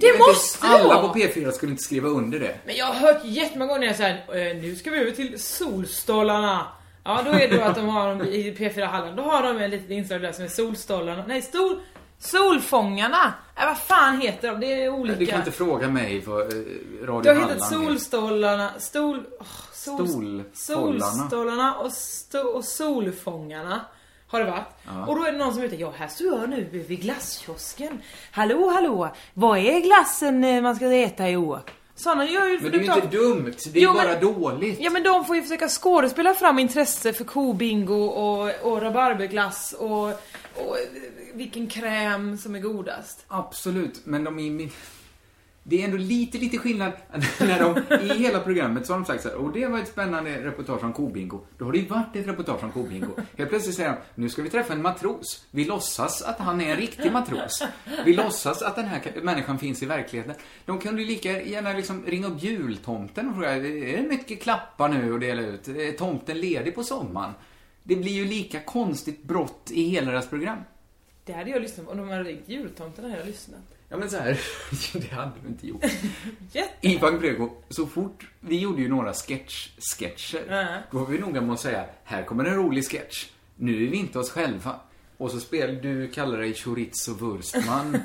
Det måste inte, Alla på P4 skulle inte skriva under det. Men jag har hört jättemånga gånger när jag säger nu ska vi över till Solstollarna. Ja, då är det då att de har i P4 Halland. Då har de en litet inslag där som är Solstollarna. Nej, Stol... Solfångarna! Äh, vad fan heter de? Det är olika. Du kan inte fråga mig vad eh, Radio Det har hetat Solstollarna, stol... Oh, sol, Stolfållarna. Solstollarna och, sto, och Solfångarna. Har det varit. Ja. Och då är det någon som är ute, ja här står jag nu vid glasskiosken. Hallå hallå, vad är glassen eh, man ska äta i år? Såna gör ju... Men det är ju inte dumt, det är Jo, bara men- dåligt. Ja men de får ju försöka skådespela fram intresse för kobingo och, och rabarberglass och, och eh, vilken kräm som är godast. Absolut, men de är min... Det är ändå lite, lite skillnad (laughs) när de i hela programmet så har de sagt så här, och det var ett spännande reportage om kobingo. Då har det ju varit ett reportage om kobingo. Helt plötsligt säger de, nu ska vi träffa en matros. Vi låtsas att han är en riktig matros. Vi låtsas att den här människan finns i verkligheten. De kunde ju lika gärna liksom ringa upp jultomten och fråga, är det mycket klappar nu att dela ut? Är tomten ledig på sommaren? Det blir ju lika konstigt brott i hela deras program. Det hade jag lyssnat på. Om de hade ringt jultomten hade jag lyssnat. Ja men så här, (laughs) det hade du inte gjort. (laughs) Ivan Brego, så fort, vi gjorde ju några sketch, sketcher. Ja. Då var vi noga med att säga, här kommer en rolig sketch. Nu är vi inte oss själva. Och så spel, du kallar dig chorizo Wurstman. (laughs)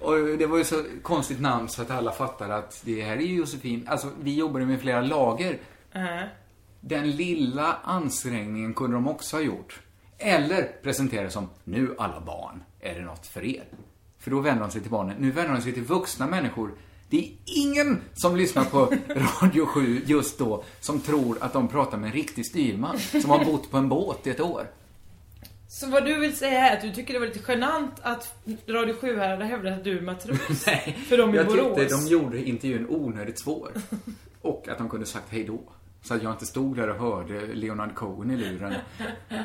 och det var ju så konstigt namn så att alla fattade att det här är ju Josefin. Alltså, vi jobbade med flera lager. Ja. Den lilla ansträngningen kunde de också ha gjort. Eller presentera som, nu alla barn, är det något för er. För då vänder de sig till barnen. Nu vänder de sig till vuxna människor. Det är ingen som lyssnar på (laughs) Radio 7 just då som tror att de pratar med en riktig styrman som har bott på en båt i ett år. Så vad du vill säga är att du tycker det var lite genant att Radio 7 här hade hävdat att du är matros? (laughs) Nej, För de i jag Borås? tyckte de gjorde intervjun onödigt svår. Och att de kunde sagt hej då. Så att jag inte stod där och hörde Leonard Cohen i luren.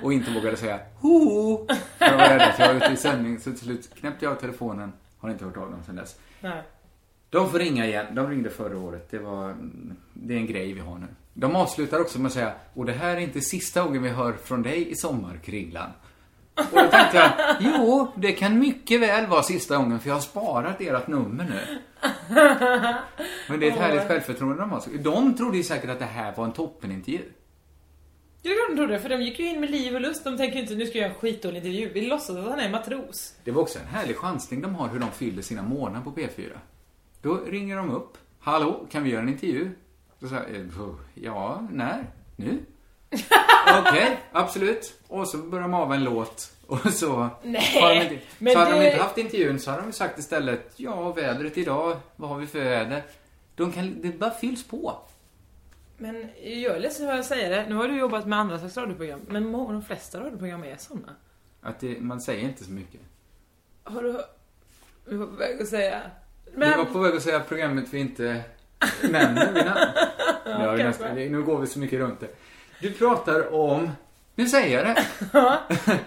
Och inte vågade säga ho Jag var rädd att jag var ute i sändning. Så till slut knäppte jag telefonen. Har inte hört av dem sedan dess. Nej. De får ringa igen. De ringde förra året. Det var... Det är en grej vi har nu. De avslutar också med att säga, och det här är inte sista gången vi hör från dig i sommar, Kringlan. Och då tänkte jag, jo, det kan mycket väl vara sista gången för jag har sparat ert nummer nu. Men det är ett härligt självförtroende de har. De trodde ju säkert att det här var en toppenintervju. Det är de trodde det, för de gick ju in med liv och lust. De tänker inte, nu ska jag göra en skitdålig intervju. Vi låtsas att han är matros. Det var också en härlig chansning de har hur de fyller sina månader på P4. Då ringer de upp. Hallå, kan vi göra en intervju? Då säger jag, eh, ja, när? Nu? Okej, (laughs) absolut. Och så börjar de av en låt. Och så... Nej, har de inte, men så hade de det- inte haft intervjun så hade de sagt istället, ja, vädret idag, vad har vi för väder? De kan, det bara fylls på. Men jag är ledsen att säga det. Nu har du jobbat med andra slags radioprogram. Men de flesta radioprogram är såna. Att det, man säger inte så mycket. Har du... Vi var på väg att säga... Vi var på väg att säga programmet vi inte nämner vid namn. (laughs) Nästan, nu går vi så mycket runt det. Du pratar om, nu säger jag det.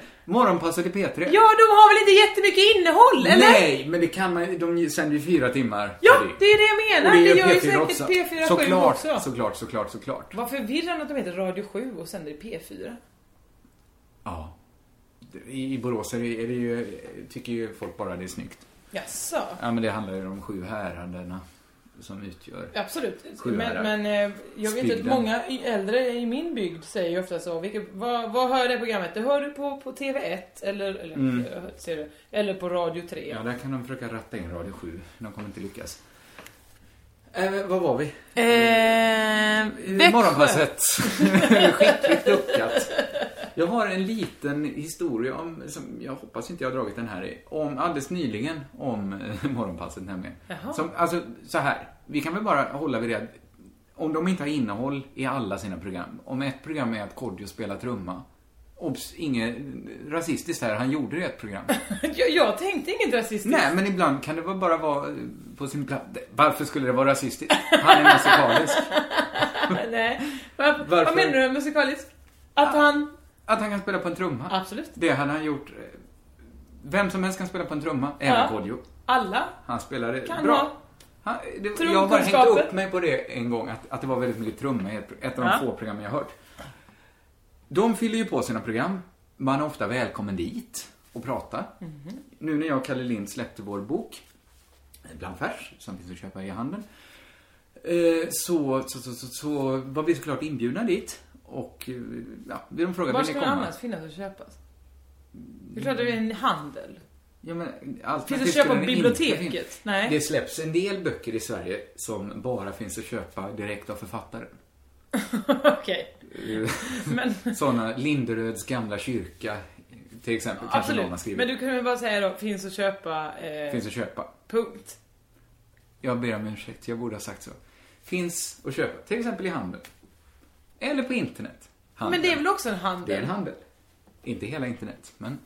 (laughs) Morgonpasset i P3. Ja, de har väl inte jättemycket innehåll, eller? Nej, men det kan man de sänder ju fyra timmar. Ja, det är det jag menar. Och det Det gör ju P4 säkert också. P4 7 såklart, också. Såklart, såklart, såklart. Vad förvirrande att de heter Radio 7 och sänder i P4. Ja. I Borås är det, är det ju, tycker ju folk bara det är snyggt. Jaså? Ja, men det handlar ju om sju häraderna som utgör Absolut. Men, men eh, jag vet att många äldre i min bygd säger ofta så. Vilket, vad, vad hör det programmet? Det hör du på, på TV1 eller, eller, Mm. eh, ser du, eller på Radio 3. Ja, där kan de försöka ratta in Radio 7. De kommer inte lyckas. Eh, vad var vi? Eh, Växjö. Morgonpasset. (laughs) Skickligt duckat. Jag har en liten historia om, som jag hoppas inte jag har dragit den här i, om alldeles nyligen om eh, (laughs) Morgonpasset nämligen. Jaha. Som, alltså, så här. Vi kan väl bara hålla vid det. Om de inte har innehåll i alla sina program. Om ett program är att Kodjo spelar trumma. Obs, inget rasistiskt här. Han gjorde det i ett program. (laughs) jag, jag tänkte inget rasistiskt. Nej, men ibland kan det väl bara vara eh, på sin plats. Varför skulle det vara rasistiskt? Han är musikalisk. (laughs) Nej. Vad, Varför? vad menar du med musikalisk? Att han... Att han kan spela på en trumma. Absolut. Det hade han gjort. Vem som helst kan spela på en trumma, även Ja. Kodjo. Alla Han spelade kan bra. ha Han, det, jag har bara hängt upp mig på det en gång, att, att det var väldigt mycket trumma i ett, ett av de Ja. få program jag hört. De fyller ju på sina program. Man är ofta välkommen dit och prata. Mhm. Nu när jag och Kalle Lind släppte vår bok, eh, Bland färs, som finns att köpa i handeln. eh, Så, så, så, så, så var vi såklart inbjudna dit. Och eh, ja, de frågade, Var ska komma? annars finnas att köpas? Det är klart det är en handel. Ja, men Finns att köpa på den inte biblioteket? Nej. Det släpps en del böcker i Sverige som bara finns att köpa direkt av författaren. (laughs) Okej. Men... (laughs) Sådana, Linderöds gamla kyrka, till exempel. Kanske någon har skrivit. Men du kan väl bara säga då, finns att köpa... Eh, Finns att köpa. Punkt. Jag ber om ursäkt, jag borde ha sagt så. Finns att köpa, till exempel i handeln. Eller på internet. Handel. Men det är väl också en handel? Det är en handel. Inte hela internet, men...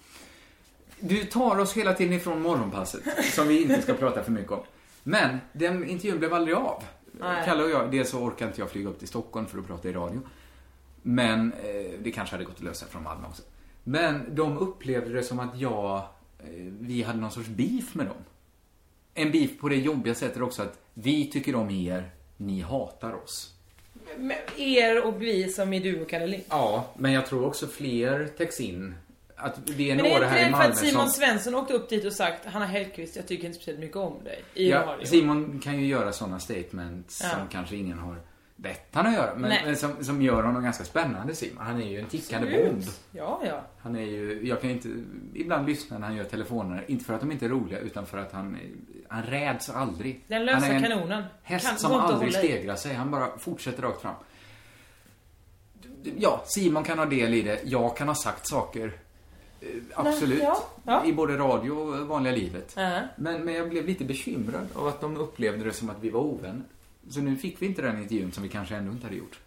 Du tar oss hela tiden ifrån morgonpasset, (laughs) som vi inte ska prata för mycket om. Men den intervjun blev aldrig av. Nej. Kalle och jag, dels så orkar inte jag flyga upp till Stockholm för att prata i radio. Men eh, det kanske hade gått att lösa från Malmö också. Men de upplevde det som att jag, eh, vi hade någon sorts beef med dem. En beef på det jobbiga sättet också att vi tycker om er, ni hatar oss. Er och vi som är du och Kalle Lind. Ja, men jag tror också fler täcks in. Att det är Men är några inte här i Malmö att Simon som... Svensson åkte upp dit och sagt Hanna Hellquist, jag tycker inte speciellt mycket om dig. I Ja. Simon kan ju göra sådana statements Ja. som kanske ingen har bett han att göra. Men, som, som gör honom ganska spännande, Simon. Han är ju en tickande bomb. Ja, ja. Han är ju, jag kan inte, ibland lyssna när han gör telefoner. Inte för att de inte är roliga, utan för att han, han räds aldrig. Den lösa han är en kanonen. Häst Kan- som aldrig stegrar sig. Han bara fortsätter rakt fram. Ja, Simon kan ha del i det. Jag kan ha sagt saker. eh, Absolut. ja, ja. I både radio och vanliga livet. Ja. Men, men jag blev lite bekymrad av att de upplevde det som att vi var ovänner. Så nu fick vi inte den intervjun som vi kanske ändå inte hade gjort.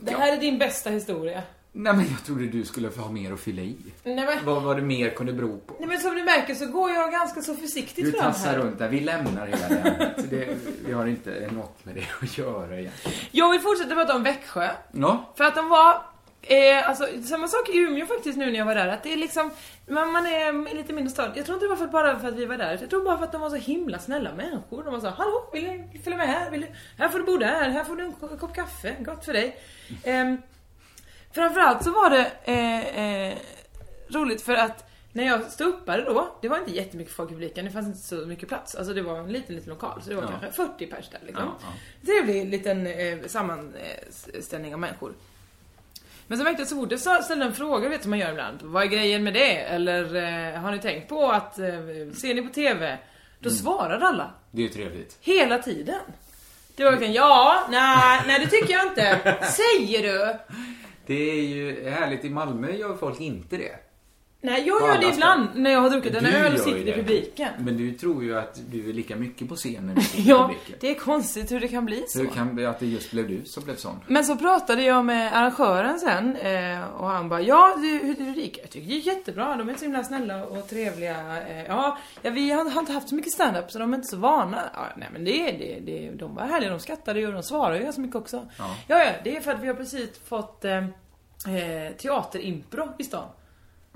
Det här är din bästa historia. Nej men jag trodde du skulle få ha mer att fylla i. Nej men, Vad, vad det mer kunde bero på. nej men som du märker så går jag ganska så försiktigt Du fram tassar här. runt där. Vi lämnar hela det det, Vi har inte något med det att göra egentligen. Jag vill fortsätta prata om Växjö. Ja. För att de var, eh, alltså samma sak i Umeå faktiskt nu när jag var där. Att det är liksom, man, man är lite mindre stad. Jag tror inte det var för bara för att vi var där. Jag tror bara för att de var så himla snälla människor. De var så, hallå, vill du följa med här? Vill du, här får du bo där, här får du en ko- kopp kaffe, gott för dig. Ehm, framförallt så var det eh, eh, roligt för att när jag ståuppade då, det var inte jättemycket folk i publiken, det fanns inte så mycket plats. Alltså det var en liten, liten lokal, så det var Ja. kanske 40 pers där liksom. Ja, ja. Trevlig liten eh, sammanställning av människor. Men så märkte jag så fort jag ställde en fråga, vet som man gör ibland, vad är grejen med det? Eller eh, har ni tänkt på att, eh, ser ni på TV? Då svarade alla. Det är ju trevligt. Hela tiden. Det var verkligen, ja, nej, nej det tycker jag inte. (laughs) Säger du? Det är ju härligt. I Malmö gör folk inte det. Nej, jag gör det ibland när jag har druckit en Du öl och sitter i publiken. Men du tror ju att du är lika mycket på scen när du Ja, publiken. det är konstigt hur det kan bli så. Hur kan det att det just blev du som blev sån? Men så pratade jag med arrangören sen eh, och han bara Ja, det, hur, det gick? Jag tycker det gick jättebra, de är så himla snälla och trevliga eh, ja, vi har, har inte haft så mycket stand-up så de är inte så vana ja, Nej men det, det, det, de var härliga, de skrattade ju och de svarade ju ganska mycket också Ja. ja, ja, det är för att vi har precis fått eh, eh, teaterimpro i stan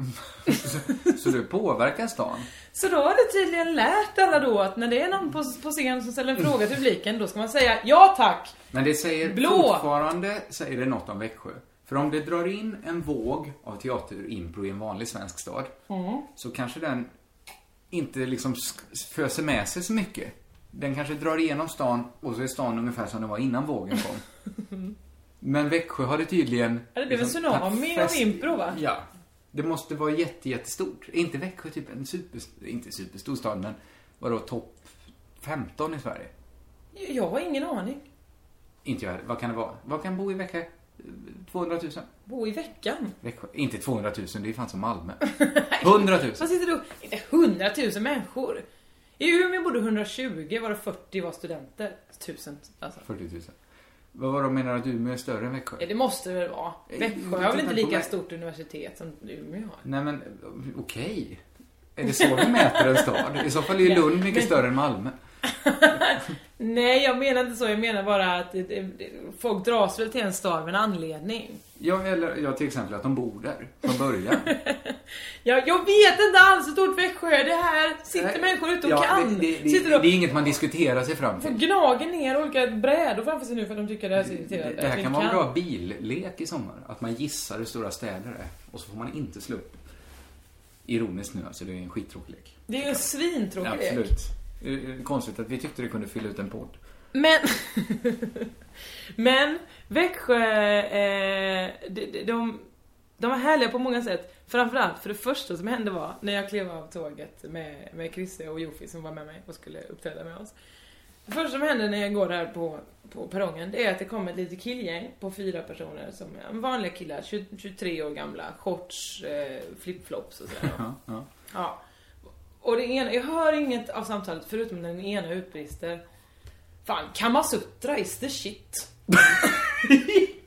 (laughs) Så du påverkar stan? Så då har det tydligen lärt alla då att när det är någon på, på scen som ställer en fråga till publiken då ska man säga Ja tack! Men det säger Blå. fortfarande säger det något om Växjö. För om det drar in en våg av teaterimpro i en vanlig svensk stad Mm. så kanske den inte liksom föser med sig så mycket. Den kanske drar igenom stan och så är stan ungefär som den var innan vågen kom. (laughs) Men Växjö har det tydligen... Ja, det blev en liksom tsunami tagit av impro va? Ja. Det måste vara jätte, jättestort. Är inte Växjö typ en super... Inte superstor stad, men vadå, topp 15 i Sverige? Jag har ingen aning. Inte jag Vad kan det vara? Vad kan bo i Växjö? 200 000? Bo i veckan. Växjö. Inte 200 000, det är fan som Malmö. (laughs) 100 000. Vad sitter du? Inte 100 000 människor. I Umeå bodde 120, var det 40 var studenter. Tusen, alltså. 40 000. Vad var det menar att Umeå är större än Växjö? Ja, det måste det väl vara. Eh, Växjö har väl inte lika mig. stort universitet som Umeå har. Nej men, okej. Är det så vi mäter en stad? I så fall är ju Lund mycket större än Malmö. (laughs) Nej, jag menar inte så. Jag menar bara att det, det, folk dras väl till en stad av en anledning. Ja, eller ja, till exempel att de bor där från början. (laughs) Ja, jag vet inte alls hur stort Växjö är. Det här sitter människor ute och ja, kan. Det, det, sitter det, och det är inget man diskuterar sig fram till. gnager ner olika brädor framför sig nu för att de tycker det här är så irriterande. Det här Att kan vara en bra billek i sommar. Att man gissar hur stora städer är. Och så får man inte slå upp. Ironiskt nu alltså, det är en skittråkig lek. Det är ju en svintråkig lek. Absolut. Eh, Konstigt att vi tyckte det kunde fylla ut en podd. Men... (laughs) Men Växjö, eh, de, de, de var härliga på många sätt. Framförallt, för det första som hände var när jag klev av tåget med, med Chrisse och Jofi som var med mig och skulle uppträda med oss. Det första som hände när jag går där på, på perrongen, det är att det kommer ett litet killgäng på fyra personer som är vanliga killar, 20, 23 år gamla, shorts, eh, flipflops och sådär. (laughs) Ja, ja. Ja. Och det ena, jag hör inget av samtalet förutom den ena utbrister. Fan, Kamasutra is the shit. (laughs)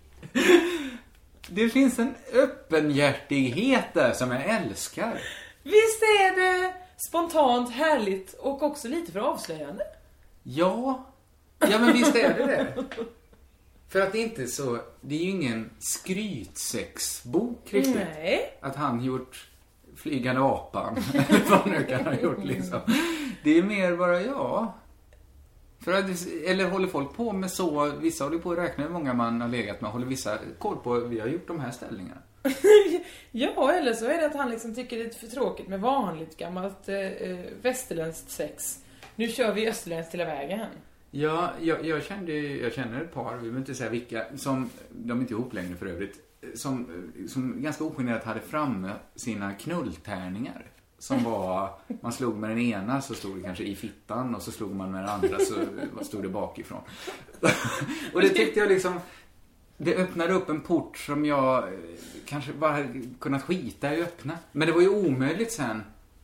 Det finns en öppenhjärtighet där som jag älskar. Visst är det spontant, härligt och också lite för avslöjande? Ja, ja men visst är det det. För att det är inte så, det är ju ingen skrytsexbok riktigt. Nej. Att han gjort Flygande apan, eller (laughs) vad nu kan ha gjort liksom. Det är mer bara, ja. För att, eller håller folk på med så, vissa håller på att räkna hur många man har legat med, håller vissa koll på, vi har gjort de här ställningarna. (laughs) Ja, eller så är det att han liksom tycker det är för tråkigt med vanligt gammalt eh, eh, västerländskt sex. Nu kör vi österländskt hela vägen. Ja, jag, jag kände, jag känner ett par, vi behöver inte säga vilka, som, de är inte ihop längre för övrigt, som, som ganska ogenerat hade framme sina knulltärningar. Som var, man slog med den ena så stod det kanske i fittan och så slog man med den andra så stod det bakifrån. (laughs) och det tyckte jag liksom, det öppnade upp en port som jag eh, kanske bara hade kunnat skita i att öppna. Men det var ju omöjligt sen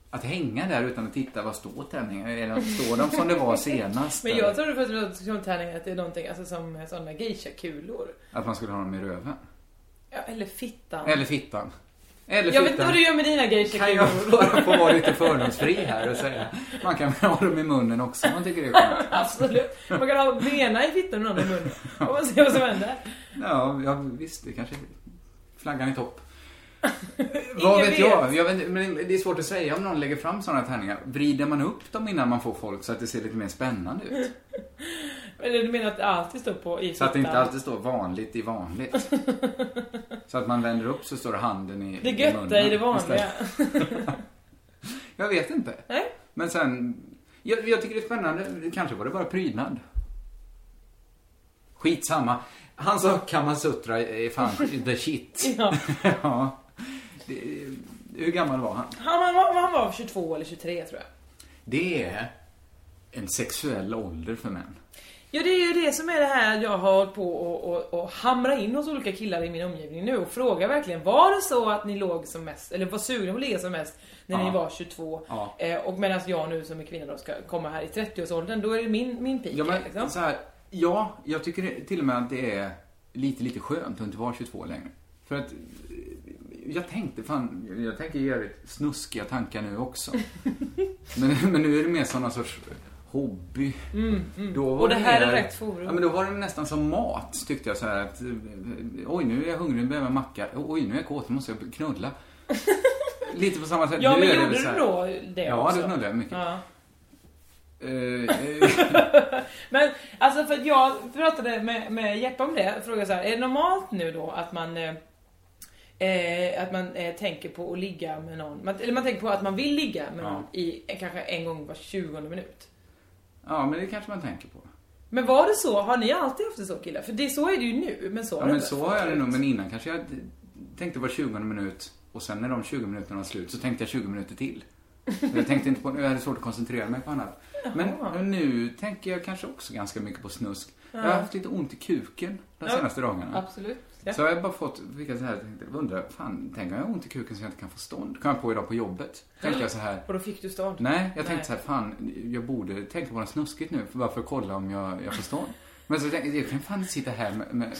att hänga där utan att titta vad står tärningarna, eller står de som det var senast? Men jag trodde först att krontärningar att det är någonting, alltså som sådana geisha-kulor. Att man skulle ha dem i röven? Ja, eller fittan. Eller fittan. Eller Jag vet inte vad du gör med dina Kan geisha-kulor. jag bara få vara lite fördomsfri här och säga. Man kan väl ha dem i munnen också om man tycker det är skönt. Absolut. Man kan ha den ena i fittan och andra i munnen. Och man ser vad som händer. Ja, ja visst, det kanske flaggan i topp. (laughs) Vad vet vet. jag? jag vet, men det är svårt att säga om någon lägger fram sådana tärningar. Vrider man upp dem innan man får folk så att det ser lite mer spännande ut? Eller du menar att det alltid står på i Så att det inte alltid står vanligt i vanligt. (laughs) Så att man vänder upp så står det handen i, Det i götta munnen i det vanliga. (laughs) Jag vet inte. Nej. Men sen, jag, jag tycker det är spännande. Kanske var det bara prydnad. Skitsamma. Han sa Kamasutra är fan (laughs) the shit. Ja. ja. Det, hur gammal var han? Han, var, han var 22 eller 23 tror jag. Det är en sexuell ålder för män. Ja, det är ju det som är det här jag har hållit på och, och, och hamra in hos olika killar i min omgivning nu och fråga verkligen, var det så att ni låg som mest, eller var sugna på att ligga som mest när Ja. ni var 22? Ja. Eh, och medan jag nu som är kvinna då ska komma här i 30-årsåldern, då är det min, min peak Ja, men, liksom. så här, ja, jag tycker till och med att det är lite, lite skönt att inte vara 22 längre. För att eh, jag tänkte, fan, jag tänker jävligt snuskiga tankar nu också. (laughs) men, men nu är det mer sådana sorts hobby. Mm, mm. Då var Och det här mer- är rätt forum. Ja, men då var det nästan som mat, tyckte jag så här att, eh, oj, nu är jag hungrig, nu behöver jag macka. Oj, nu är jag kåt, nu måste jag knulla. (laughs) Lite på samma sätt. Ja, Nu men gjorde du då det Ja, också? det knullade jag mycket. Ja. Eh, eh, (laughs) Men alltså för att jag pratade med, med Jeppe om det, frågade så här, är det normalt nu då att man eh, att man eh, tänker på att ligga med någon, man, eller man tänker på att man vill ligga med Ja. någon i eh, kanske en gång var 20 minut. Ja, men det kanske man tänker på. Men var det så? Har ni alltid haft det så killar? För det, så är det ju nu, men så Ja, har det men så har jag det nog. Men innan kanske jag tänkte var 20 minut och sen när de 20 minuterna var slut så tänkte jag 20 minuter till. Jag tänkte inte på, jag hade svårt att koncentrera mig på annat. Men Jaha. nu tänker jag kanske också ganska mycket på snusk. Jag har Ja. haft lite ont i kuken de Ja, senaste dagarna. Absolut. Ja. Så har jag bara fått, vilka så här, tänkte, undrar, fan, tänk om jag har ont i kuken så jag inte kan få stånd. Kom jag på idag på jobbet. Tänkte jag så här. Och då fick du stånd? Nej, jag tänkte Nej. så här, fan, jag borde tänka på något snuskigt nu, för bara för att kolla om jag, jag får stånd. Men så tänkte jag, jag kan fan inte sitta här med, med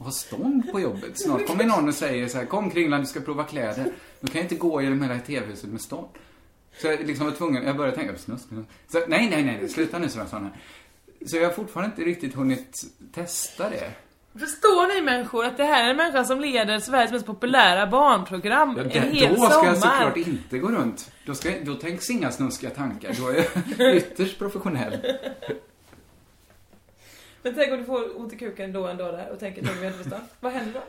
och ha stånd på jobbet. Snart kommer någon och säger så här, kom Kringland, du ska prova kläder. Då kan jag inte gå genom hela TV-huset med stånd. Så jag liksom var tvungen, jag började tänka på snusk. Så, nej, nej, nej, sluta nu, här. Så jag har fortfarande inte riktigt hunnit testa det. Förstår ni människor att det här är en människa som leder Sveriges mest populära barnprogram Ja, en det, hel då ska sommar? jag såklart inte gå runt. Då, ska, då tänks inga snuskiga tankar. Då är jag (laughs) ytterst professionell. (laughs) Men tänk om du får ont i kuken då en dag där och tänker att vi inte. Vad händer då?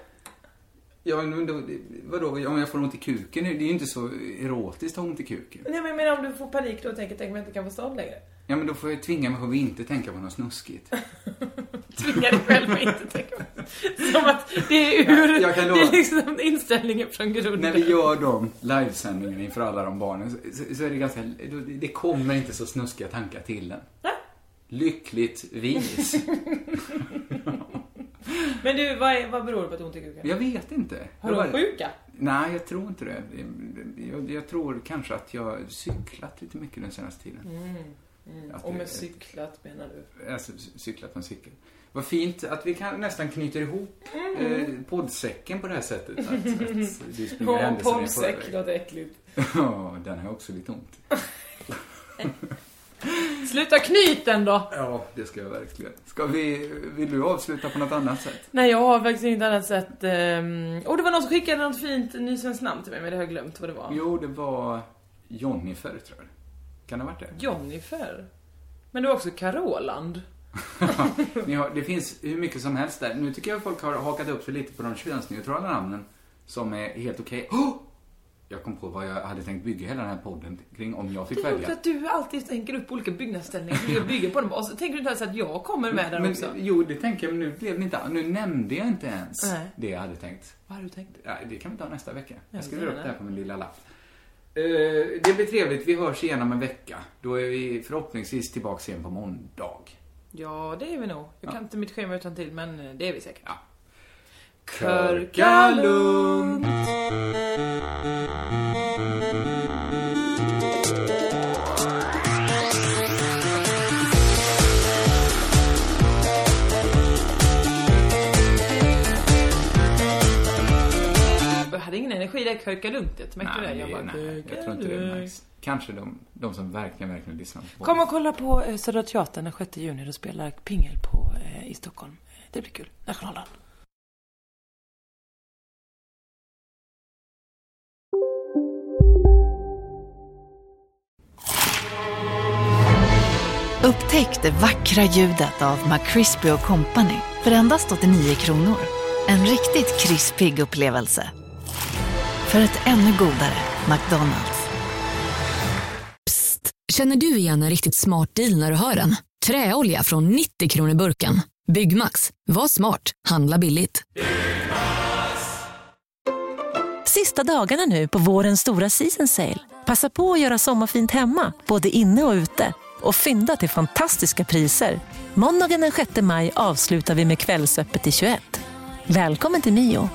Ja, men då, vadå, om jag får ont i kuken? Det är ju inte så erotiskt att ha ont i kuken. Nej men jag menar om du får panik då och tänker tänk om jag inte kan få stånd längre. Ja, men då får jag tvinga mig själv att inte tänka på något snuskigt. (laughs) Tvinga dig själv att inte tänka på Som att det är ur... Kan det är liksom inställningen från grunden. När vi gör de livesändningarna inför alla de barnen så, så är det ganska, det kommer inte så snuskiga tankar till den. Lyckligtvis. (laughs) Men du, vad, är, vad beror det på att hon tycker du kan? Jag vet inte. Har hon bara- sjuka? Nej, jag tror inte det. Jag, jag tror kanske att jag cyklat lite mycket den senaste tiden. Mm. Mm. Och med cyklat menar du? Alltså, cyklat en cykel. Vad fint att vi kan nästan knyter ihop eh, poddsäcken på det här sättet. Att, att (laughs) du springer Ja, händelserna i poddsäck förväg. låter äckligt. (laughs) Ja, den har också lite ont. (laughs) Sluta knyt den då! Ja, det ska jag verkligen. Ska vi, vill du avsluta på något annat sätt? Nej, jag har faktiskt inget annat sätt. Um... Och det var någon som skickade något fint nysvenskt namn till mig, men det har jag glömt vad det var. Jo, det var Jonnifer, tror jag. Kan det ha varit det? Jonnifer. Men det var också Caroland. (laughs) Har, det finns hur mycket som helst där. Nu tycker jag att folk har hakat upp sig lite på de könsneutrala namnen som är helt okej. Oh! (gasps) Jag kom på vad jag hade tänkt bygga hela den här podden kring om jag fick Det är välja. roligt att du alltid tänker upp olika byggnadsställningar och försöker bygga på dem. Och så tänker du inte ens att jag kommer med där men, också. Jo, det tänker jag, men nu blev det inte Nu nämnde jag inte ens Nej. det jag hade tänkt. Vad har du tänkt? Ja, det kan vi ta nästa vecka. Ja, Jag skriver upp det här på min lilla lapp. Eh, det blir trevligt. Vi hörs igen om en vecka. Då är vi förhoppningsvis tillbaka igen på måndag. Ja, det är vi nog. Jag kan inte mitt schema utan till men eh, det är vi säkert. Ja. Körka lugnt! Hade ingen energi där, körka lugnt. Märkte du det? Nej, Jag bara, nej, jag tror inte det märks. Kanske de, de som verkligen, verkligen lyssnar på Kom och kolla på eh, Södra Teatern den 6 juni. Då spelar Pingel på, eh, i Stockholm. Det blir kul. Nationaldagen. Upptäck det vackra ljudet av McCrispy Company för endast 89 kronor. En riktigt krispig upplevelse. För ett ännu godare McDonalds. Känner du igen en riktigt smart deal när du hör den? Träolja från 90 kronor burken. Byggmax. Var smart. Handla billigt. Sista dagarna nu på vårens stora season sale. Passa på att göra sommarfint hemma, både inne och ute. Och fynda till fantastiska priser. Måndagen den 6 maj avslutar vi med Kvällsöppet i 21. Välkommen till Mio.